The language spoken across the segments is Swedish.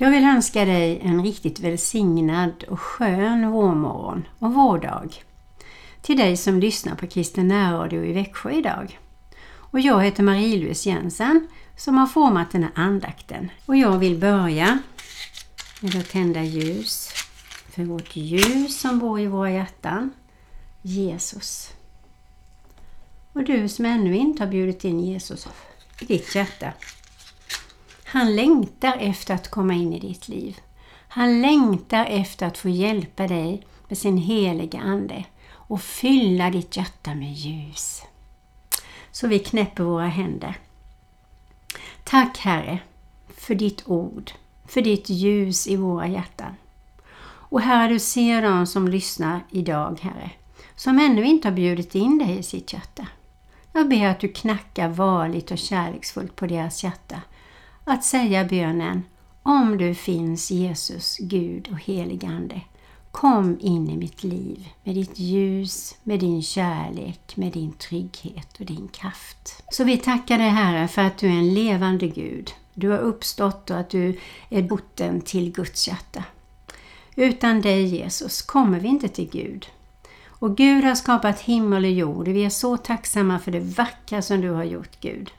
Jag vill önska dig en riktigt välsignad och skön vårmorgon och vårdag. Till dig som lyssnar på Kristen närradio i Växjö idag. Och jag heter Marie-Louise Jensen som har format den här andakten. Och jag vill börja med att tända ljus för vårt ljus som bor i våra hjärtan, Jesus. Och du som ännu inte har bjudit in Jesus i ditt hjärta. Han längtar efter att komma in i ditt liv. Han längtar efter att få hjälpa dig med sin heliga Ande och fylla ditt hjärta med ljus. Så vi knäpper våra händer. Tack Herre för ditt ord, för ditt ljus i våra hjärtan. Och Herre, du ser dem som lyssnar idag, Herre, som ännu inte har bjudit in dig i sitt hjärta. Jag ber att du knackar varligt och kärleksfullt på deras hjärta. Att säga bönen Om du finns Jesus, Gud och helig Ande, kom in i mitt liv med ditt ljus, med din kärlek, med din trygghet och din kraft. Så vi tackar dig Herre för att du är en levande Gud. Du har uppstått och att du är botten till Guds hjärta. Utan dig Jesus kommer vi inte till Gud. Och Gud har skapat himmel och jord och vi är så tacksamma för det vackra som du har gjort Gud.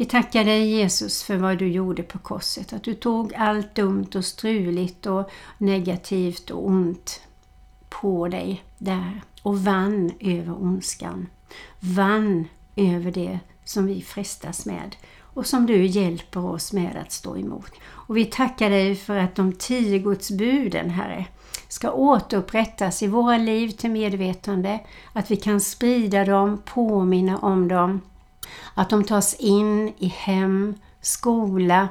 Vi tackar dig Jesus för vad du gjorde på korset, att du tog allt dumt och struligt och negativt och ont på dig där och vann över ondskan. Vann över det som vi frestas med och som du hjälper oss med att stå emot. Och vi tackar dig för att de tio Guds buden, Herre, ska återupprättas i våra liv till medvetande, att vi kan sprida dem, påminna om dem, att de tas in i hem, skola,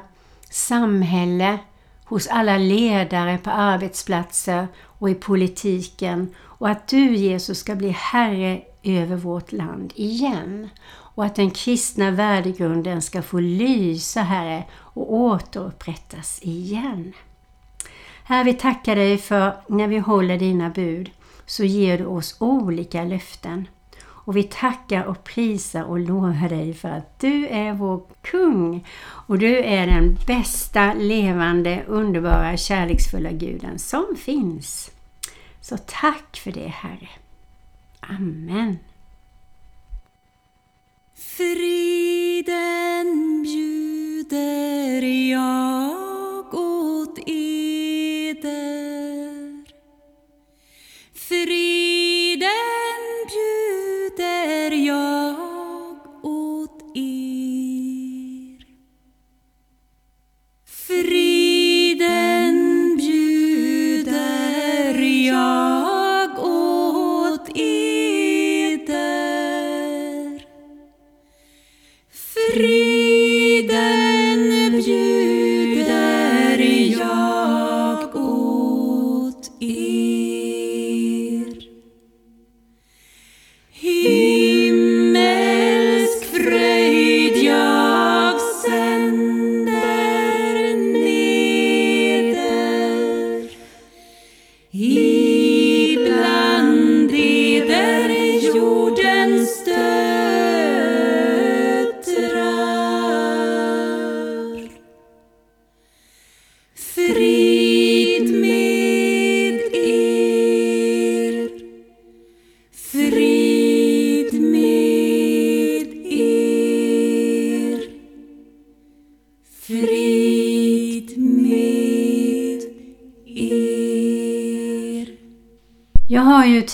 samhälle, hos alla ledare på arbetsplatser och i politiken och att du Jesus ska bli Herre över vårt land igen och att den kristna värdegrunden ska få lysa, Herre, och återupprättas igen. Herre, vi tackar dig för när vi håller dina bud så ger du oss olika löften. Och vi tackar och prisar och lovar dig för att du är vår kung och du är den bästa, levande, underbara, kärleksfulla guden som finns. Så tack för det Herre. Amen. Friden bjuder jag åt eder. Friden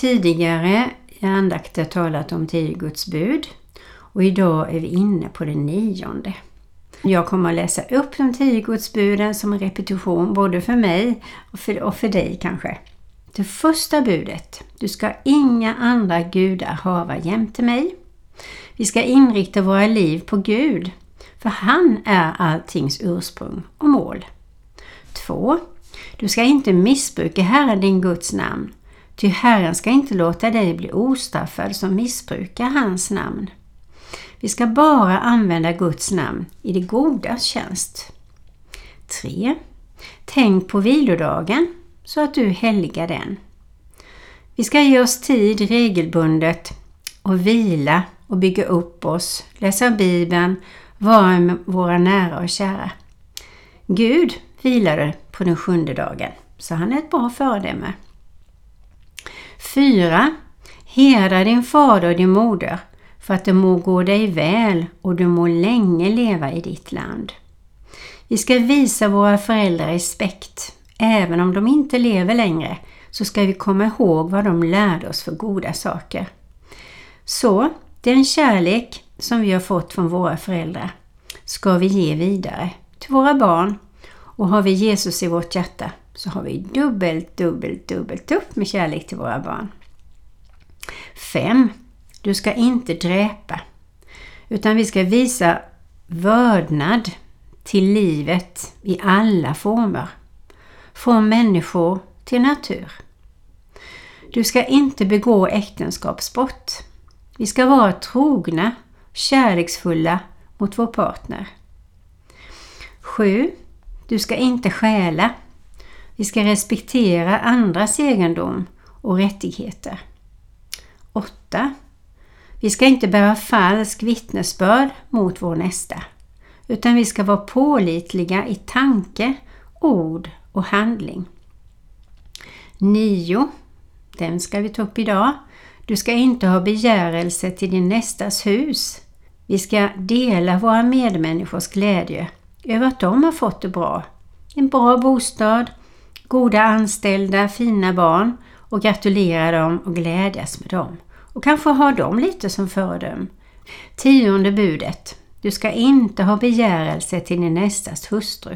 tidigare i andakter talat om tio Guds bud och idag är vi inne på det nionde. Jag kommer att läsa upp de tio Guds buden som en repetition både för mig och för, och för dig kanske. Det första budet. Du ska inga andra gudar hava jämte mig. Vi ska inrikta våra liv på Gud, för han är alltings ursprung och mål. 2. Du ska inte missbruka Herren din Guds namn, ty Herren ska inte låta dig bli ostraffad som missbrukar hans namn. Vi ska bara använda Guds namn i det godas tjänst. 3. Tänk på vilodagen så att du helgar den. Vi ska ge oss tid regelbundet och vila och bygga upp oss, läsa Bibeln, vara med våra nära och kära. Gud vilade på den sjunde dagen. Så han är ett bra föredöme. 4. Hedra din fader och din moder för att det må gå dig väl och du må länge leva i ditt land. Vi ska visa våra föräldrar respekt. Även om de inte lever längre så ska vi komma ihåg vad de lärde oss för goda saker. Så den kärlek som vi har fått från våra föräldrar ska vi ge vidare till våra barn. Och har vi Jesus i vårt hjärta så har vi dubbelt, dubbelt, dubbelt upp med kärlek till våra barn. 5. Du ska inte dräpa. Utan vi ska visa vördnad till livet i alla former. Från människor till natur. Du ska inte begå äktenskapsbrott. Vi ska vara trogna, kärleksfulla mot vår partner. 7. Du ska inte stjäla. Vi ska respektera andras egendom och rättigheter. 8. Vi ska inte bära falsk vittnesbörd mot vår nästa, utan vi ska vara pålitliga i tanke, ord och handling. 9. Den ska vi ta upp idag. Du ska inte ha begärelse till din nästas hus. Vi ska dela våra medmänniskors glädje över att de har fått det bra. En bra bostad, goda anställda, fina barn och gratulera dem och glädjas med dem. Och kanske ha dem lite som föredöm. Tionde budet. Du ska inte ha begärelse till din nästas hustru,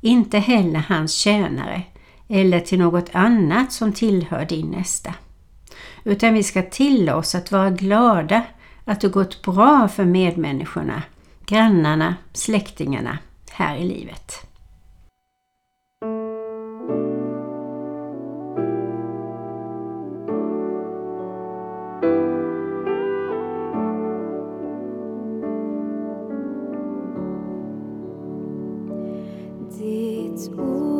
inte heller hans tjänare eller till något annat som tillhör din nästa. Utan vi ska tillåta oss att vara glada att det gått bra för medmänniskorna, grannarna, släktingarna här i livet. Ditt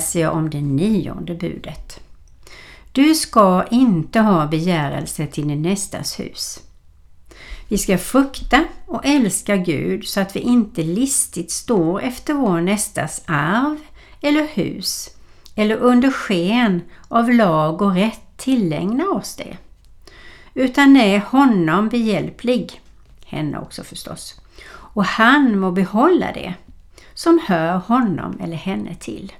läser jag om det nionde budet. Du ska inte ha begärelse till din nästas hus. Vi ska frukta och älska Gud så att vi inte listigt står efter vår nästas arv eller hus eller under sken av lag och rätt tillägna oss det. Utan är honom behjälplig, henne också förstås, och han må behålla det som hör honom eller henne till.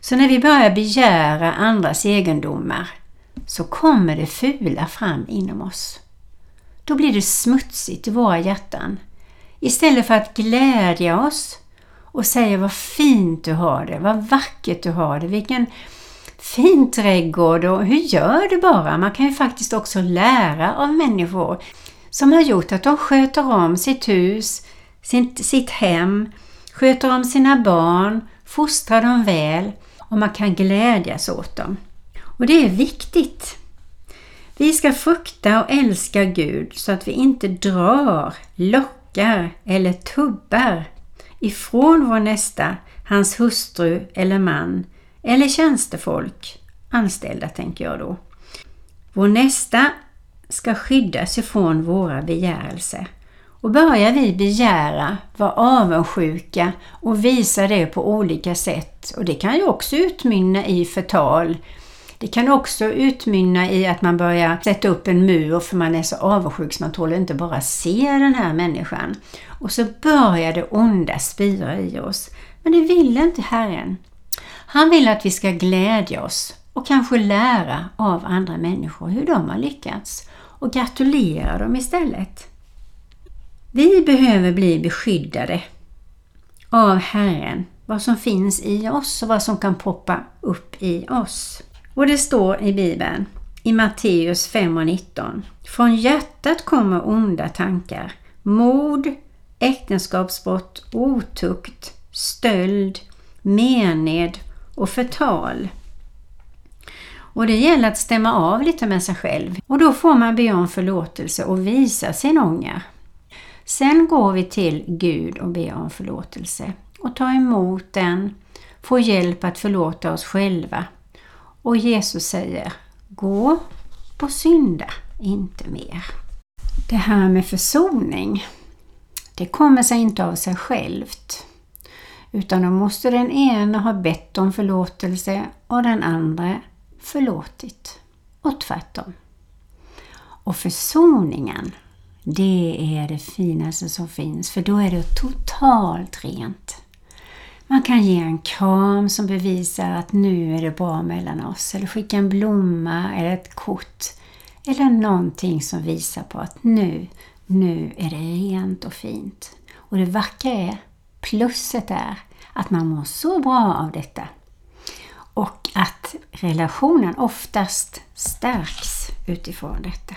Så när vi börjar begära andras egendomar så kommer det fula fram inom oss. Då blir det smutsigt i våra hjärtan. Istället för att glädja oss och säga vad fint du har det, vad vackert du har det, vilken fin trädgård och hur gör du bara? Man kan ju faktiskt också lära av människor som har gjort att de sköter om sitt hus, sitt, sitt hem, sköter om sina barn, fostrar dem väl och man kan glädjas åt dem. Och det är viktigt. Vi ska frukta och älska Gud så att vi inte drar, lockar eller tubbar ifrån vår nästa, hans hustru eller man eller tjänstefolk, anställda tänker jag då. Vår nästa ska skyddas ifrån våra begärelser. Och börjar vi begära, vara avundsjuka och visa det på olika sätt och det kan ju också utmynna i förtal. Det kan också utmynna i att man börjar sätta upp en mur för man är så avundsjuk så man tål inte bara se den här människan. Och så börjar det onda spira i oss. Men det vill inte Herren. Han vill att vi ska glädja oss och kanske lära av andra människor hur de har lyckats och gratulera dem istället. Vi behöver bli beskyddade av Herren, vad som finns i oss och vad som kan poppa upp i oss. Och det står i Bibeln, i Matteus 5 och 19. Från hjärtat kommer onda tankar, mord, äktenskapsbrott, otukt, stöld, mened och förtal. Och det gäller att stämma av lite med sig själv och då får man be om förlåtelse och visa sin ånger. Sen går vi till Gud och ber om förlåtelse och tar emot den, får hjälp att förlåta oss själva. Och Jesus säger Gå på synda inte mer. Det här med försoning, det kommer sig inte av sig självt. Utan då måste den ena ha bett om förlåtelse och den andra förlåtit. Och tvärtom. Och försoningen, det är det finaste som finns för då är det totalt rent. Man kan ge en kram som bevisar att nu är det bra mellan oss eller skicka en blomma eller ett kort eller någonting som visar på att nu, nu är det rent och fint. Och det vackra är, plusset är att man mår så bra av detta och att relationen oftast stärks utifrån detta.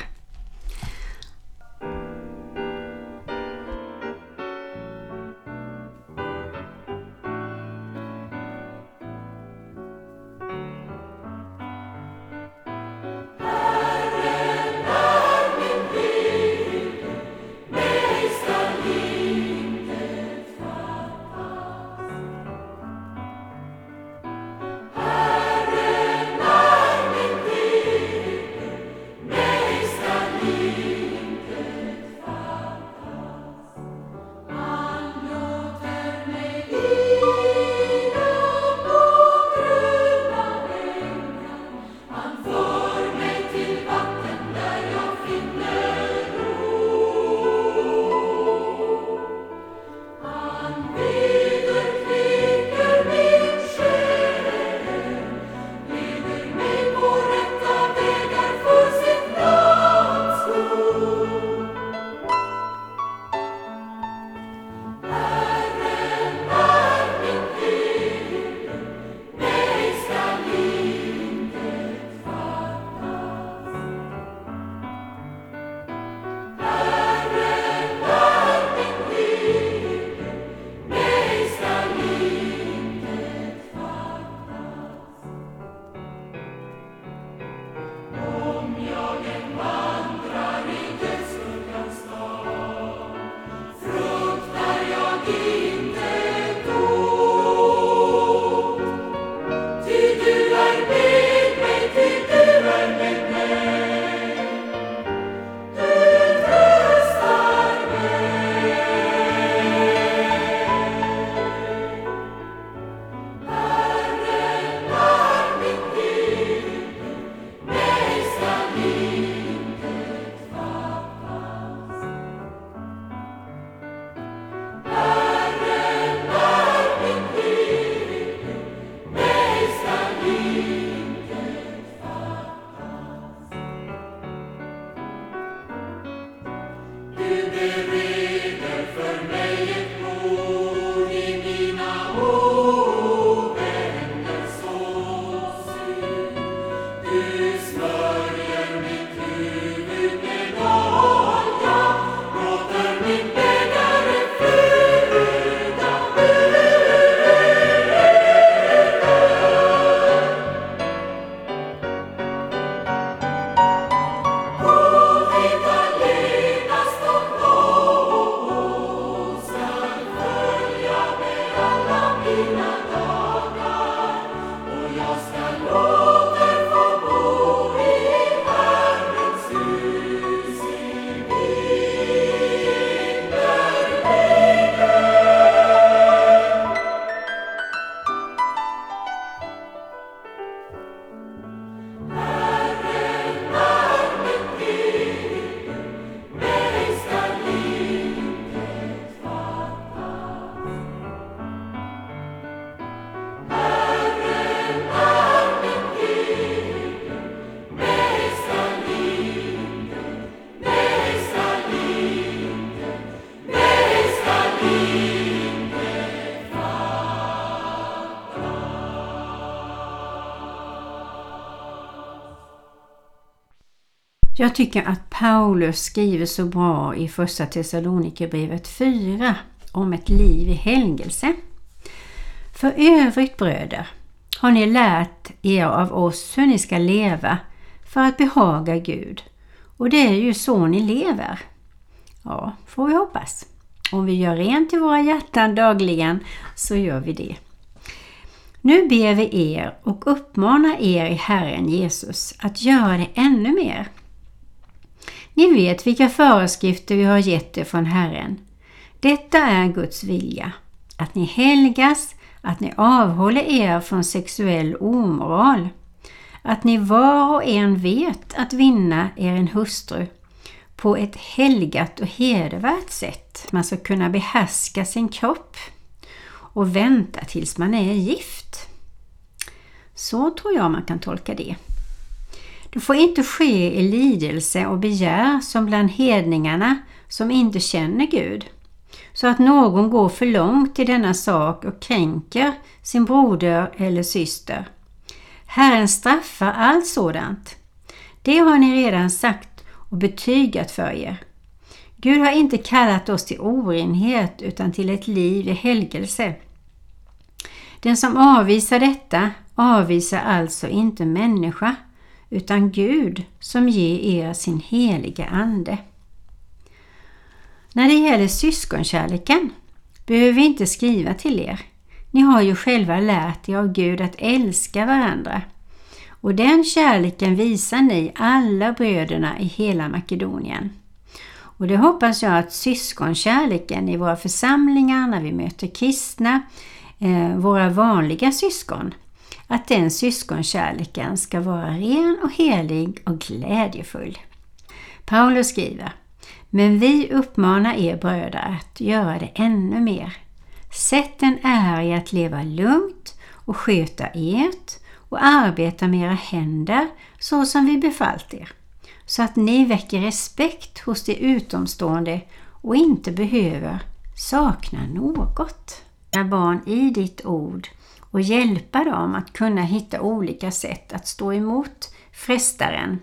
Jag tycker att Paulus skriver så bra i Första Thessalonikerbrevet 4 om ett liv i helgelse. För övrigt bröder har ni lärt er av oss hur ni ska leva för att behaga Gud. Och det är ju så ni lever. Ja, får vi hoppas. Om vi gör rent i våra hjärtan dagligen så gör vi det. Nu ber vi er och uppmanar er i Herren Jesus att göra det ännu mer. Ni vet vilka föreskrifter vi har gett er från Herren. Detta är Guds vilja, att ni helgas, att ni avhåller er från sexuell omoral, att ni var och en vet att vinna er en hustru på ett helgat och hedervärt sätt. Man ska kunna behärska sin kropp och vänta tills man är gift. Så tror jag man kan tolka det. Det får inte ske i lidelse och begär som bland hedningarna som inte känner Gud, så att någon går för långt i denna sak och kränker sin broder eller syster. Herren straffar allt sådant. Det har ni redan sagt och betygat för er. Gud har inte kallat oss till orenhet utan till ett liv i helgelse. Den som avvisar detta avvisar alltså inte människa utan Gud som ger er sin heliga Ande. När det gäller syskonkärleken behöver vi inte skriva till er. Ni har ju själva lärt er av Gud att älska varandra. Och den kärleken visar ni alla bröderna i hela Makedonien. Och det hoppas jag att syskonkärleken i våra församlingar när vi möter kristna, eh, våra vanliga syskon, att den syskonkärleken ska vara ren och helig och glädjefull. Paulus skriver Men vi uppmanar er bröder att göra det ännu mer. Sätt en ära i att leva lugnt och sköta ert och arbeta med era händer så som vi befallt er, så att ni väcker respekt hos de utomstående och inte behöver sakna något. Barn i ditt ord och hjälpa dem att kunna hitta olika sätt att stå emot frestaren.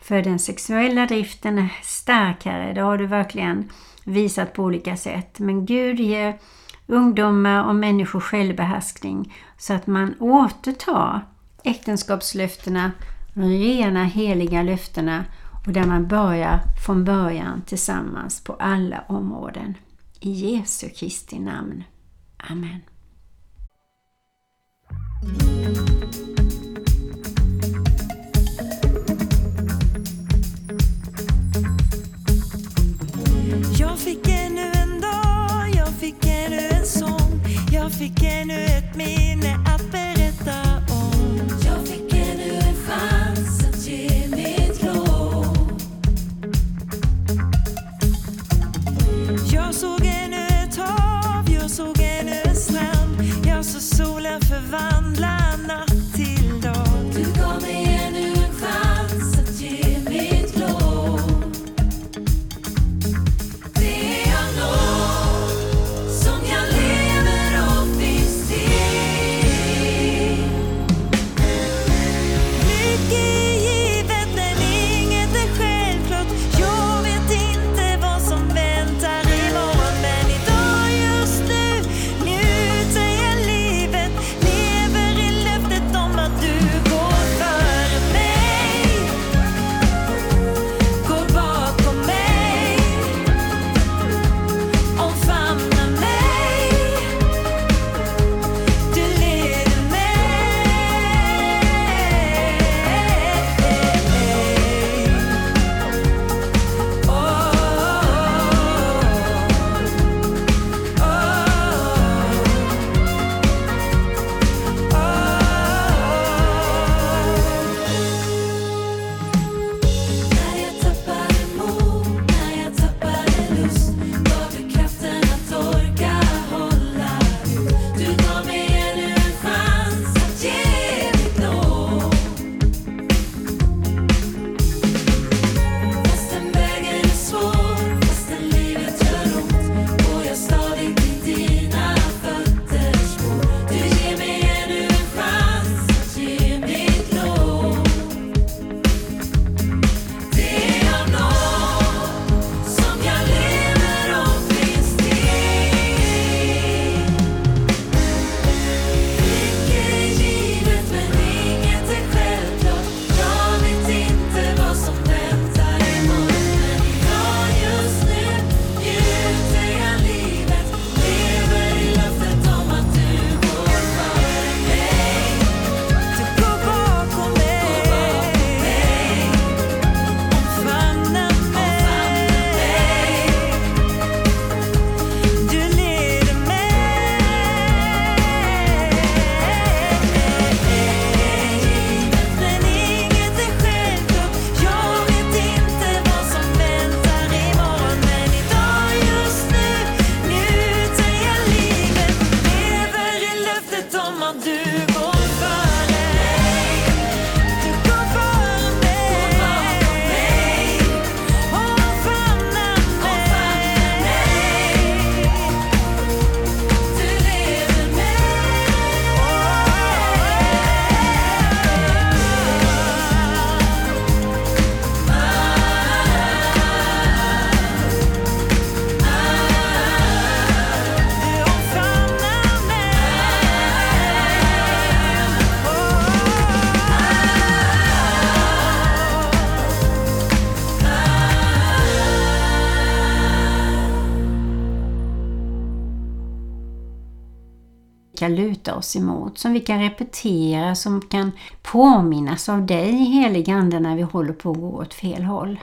För den sexuella driften är starkare, det har du verkligen visat på olika sätt. Men Gud ger ungdomar och människor självbehärskning så att man återtar äktenskapslöftena, rena heliga löftena och där man börjar från början tillsammans på alla områden. I Jesu Kristi namn. Amen. Jag fick ännu en dag, jag fick ännu en sång. Jag fick ännu ett minne. Kan luta oss emot, som vi kan repetera, som kan påminnas av dig helig Ande när vi håller på att gå åt fel håll.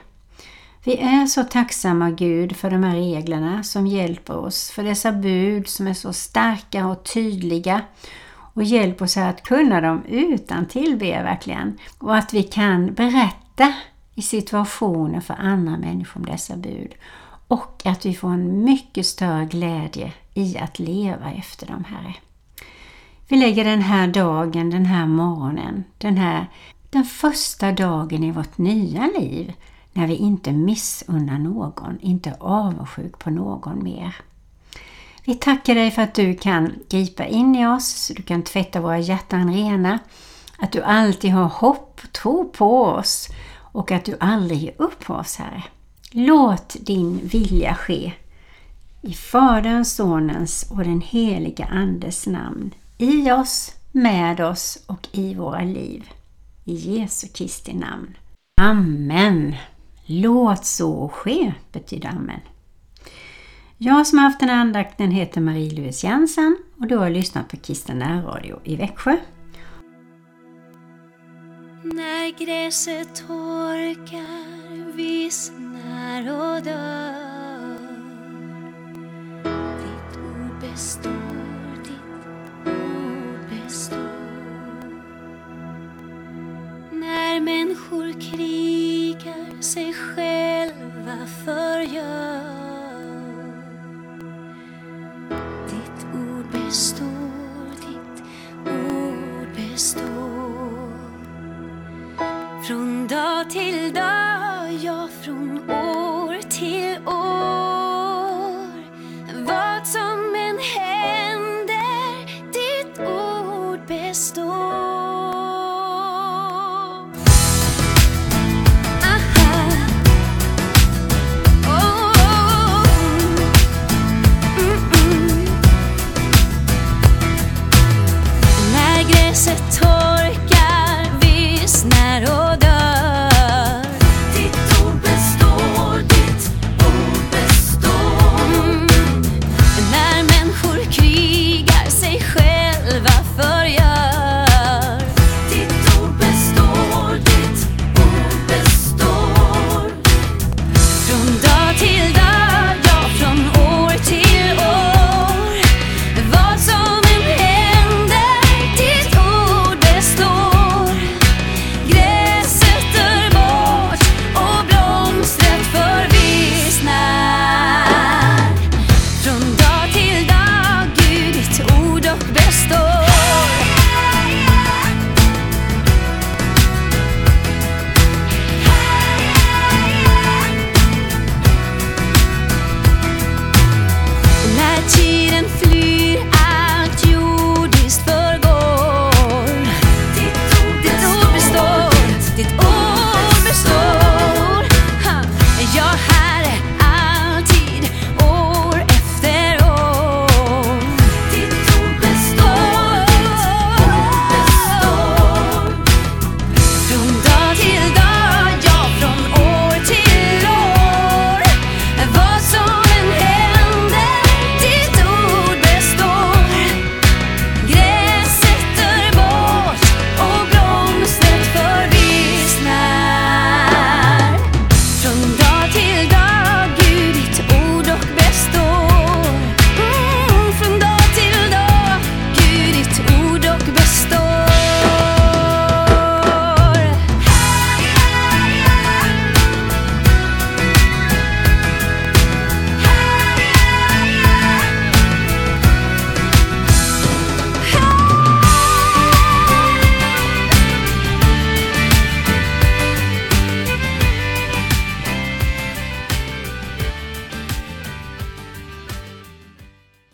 Vi är så tacksamma Gud för de här reglerna som hjälper oss, för dessa bud som är så starka och tydliga och hjälper oss att kunna dem utan tillbe verkligen. Och att vi kan berätta i situationer för andra människor om dessa bud. Och att vi får en mycket större glädje i att leva efter dem, Herre. Vi lägger den här dagen, den här morgonen, den här den första dagen i vårt nya liv när vi inte missunnar någon, inte är avundsjuk på någon mer. Vi tackar dig för att du kan gripa in i oss, du kan tvätta våra hjärtan rena, att du alltid har hopp och tro på oss och att du aldrig ger upp på oss, Herre. Låt din vilja ske i Faderns, Sonens och den heliga Andes namn. I oss, med oss och i våra liv. I Jesu Kristi namn. Amen. Låt så ske, betyder amen. Jag som har haft den här andakten heter Marie-Louise Jensen och du har lyssnat på Kristen närradio i Växjö. När gräset torkar, vissnar och dör Ditt ord består, människor krigar, sig själva förgör Ditt ord består, ditt ord består. Från dag till dag